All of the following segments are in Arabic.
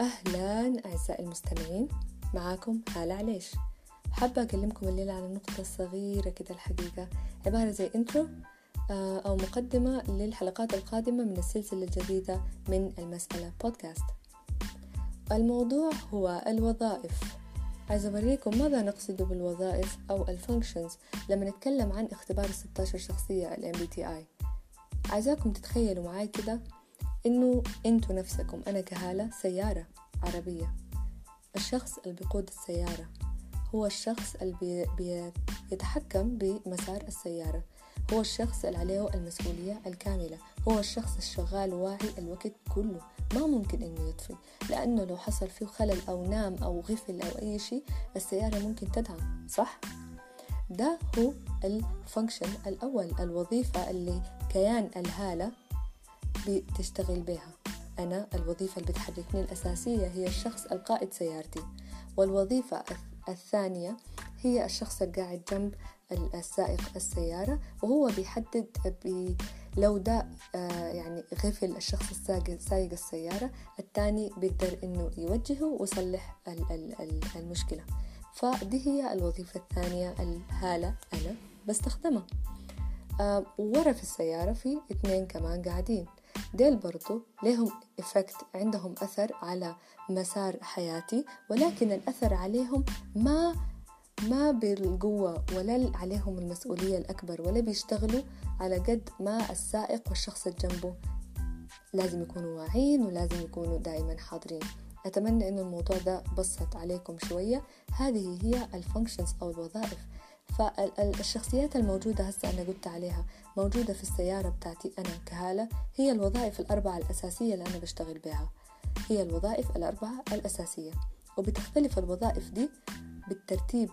أهلا أعزائي المستمعين معاكم هالة عليش. حابة أكلمكم الليلة عن نقطة صغيرة كده الحقيقة عبارة زي intro آه، أو مقدمة للحلقات القادمة من السلسلة الجديدة من المسألة بودكاست الموضوع هو الوظائف. عايزة أوريكم ماذا نقصد بالوظائف أو ال functions لما نتكلم عن اختبار 16 شخصية ال MBTI عايزاكم تتخيلوا معاي كده إنه أنتوا نفسكم أنا كهالة سيارة عربية. الشخص اللي بيقود السيارة هو الشخص اللي بي بيتحكم بمسار السيارة. هو الشخص اللي عليه المسؤولية الكاملة. هو الشخص الشغال واعي الوقت كله. ما ممكن إنه يطفي لأنه لو حصل فيه خلل أو نام أو غفل أو أي شيء السيارة ممكن تدعم صح؟ ده هو ال function الأول الوظيفة اللي كيان الهالة بتشتغل بها. أنا الوظيفة اللي بتحركني الأساسية هي الشخص القائد سيارتي والوظيفة الثانية هي الشخص القاعد جنب السائق السيارة وهو بيحدد بي لو ده آه يعني غفل الشخص السائق سايق السيارة الثاني بيقدر إنه يوجهه ويصلح المشكلة. فدي هي الوظيفة الثانية الهالة أنا بستخدمها. آه ورا في السيارة في اثنين كمان قاعدين. ديل برضو لهم إفكت عندهم أثر على مسار حياتي ولكن الأثر عليهم ما ما بالقوة ولا عليهم المسؤولية الأكبر ولا بيشتغلوا على قد ما السائق والشخص اللي جنبه لازم يكونوا واعيين ولازم يكونوا دائما حاضرين. أتمنى أن الموضوع ده بسط عليكم شوية. هذه هي ال functions أو الوظائف فالشخصيات الموجودة هسه أنا قلت عليها موجودة في السيارة بتاعتي أنا كهالة هي الوظائف الأربعة الأساسية اللي أنا بشتغل بها هي الوظائف الأربعة الأساسية. وبتختلف الوظائف دي بالترتيب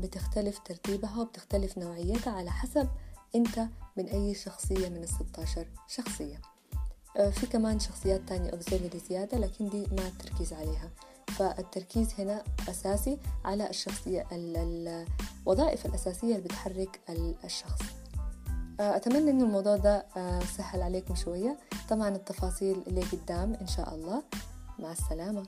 بتختلف ترتيبها وبتختلف نوعيتها على حسب أنت من أي شخصية من الستاشر شخصية. آه، في كمان شخصيات تانية أوكسيلري زيادة لكن دي ما التركيز عليها. فالتركيز هنا أساسي على الشخصية الوظائف الأساسية اللي بتحرك الشخص. آه، أتمنى أن الموضوع ده آه، سهل عليكم شوية. طبعا التفاصيل اللي قدام إن شاء الله. مع السلامة.